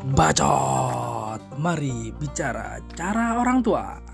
Bacot. Mari bicara cara orang tua.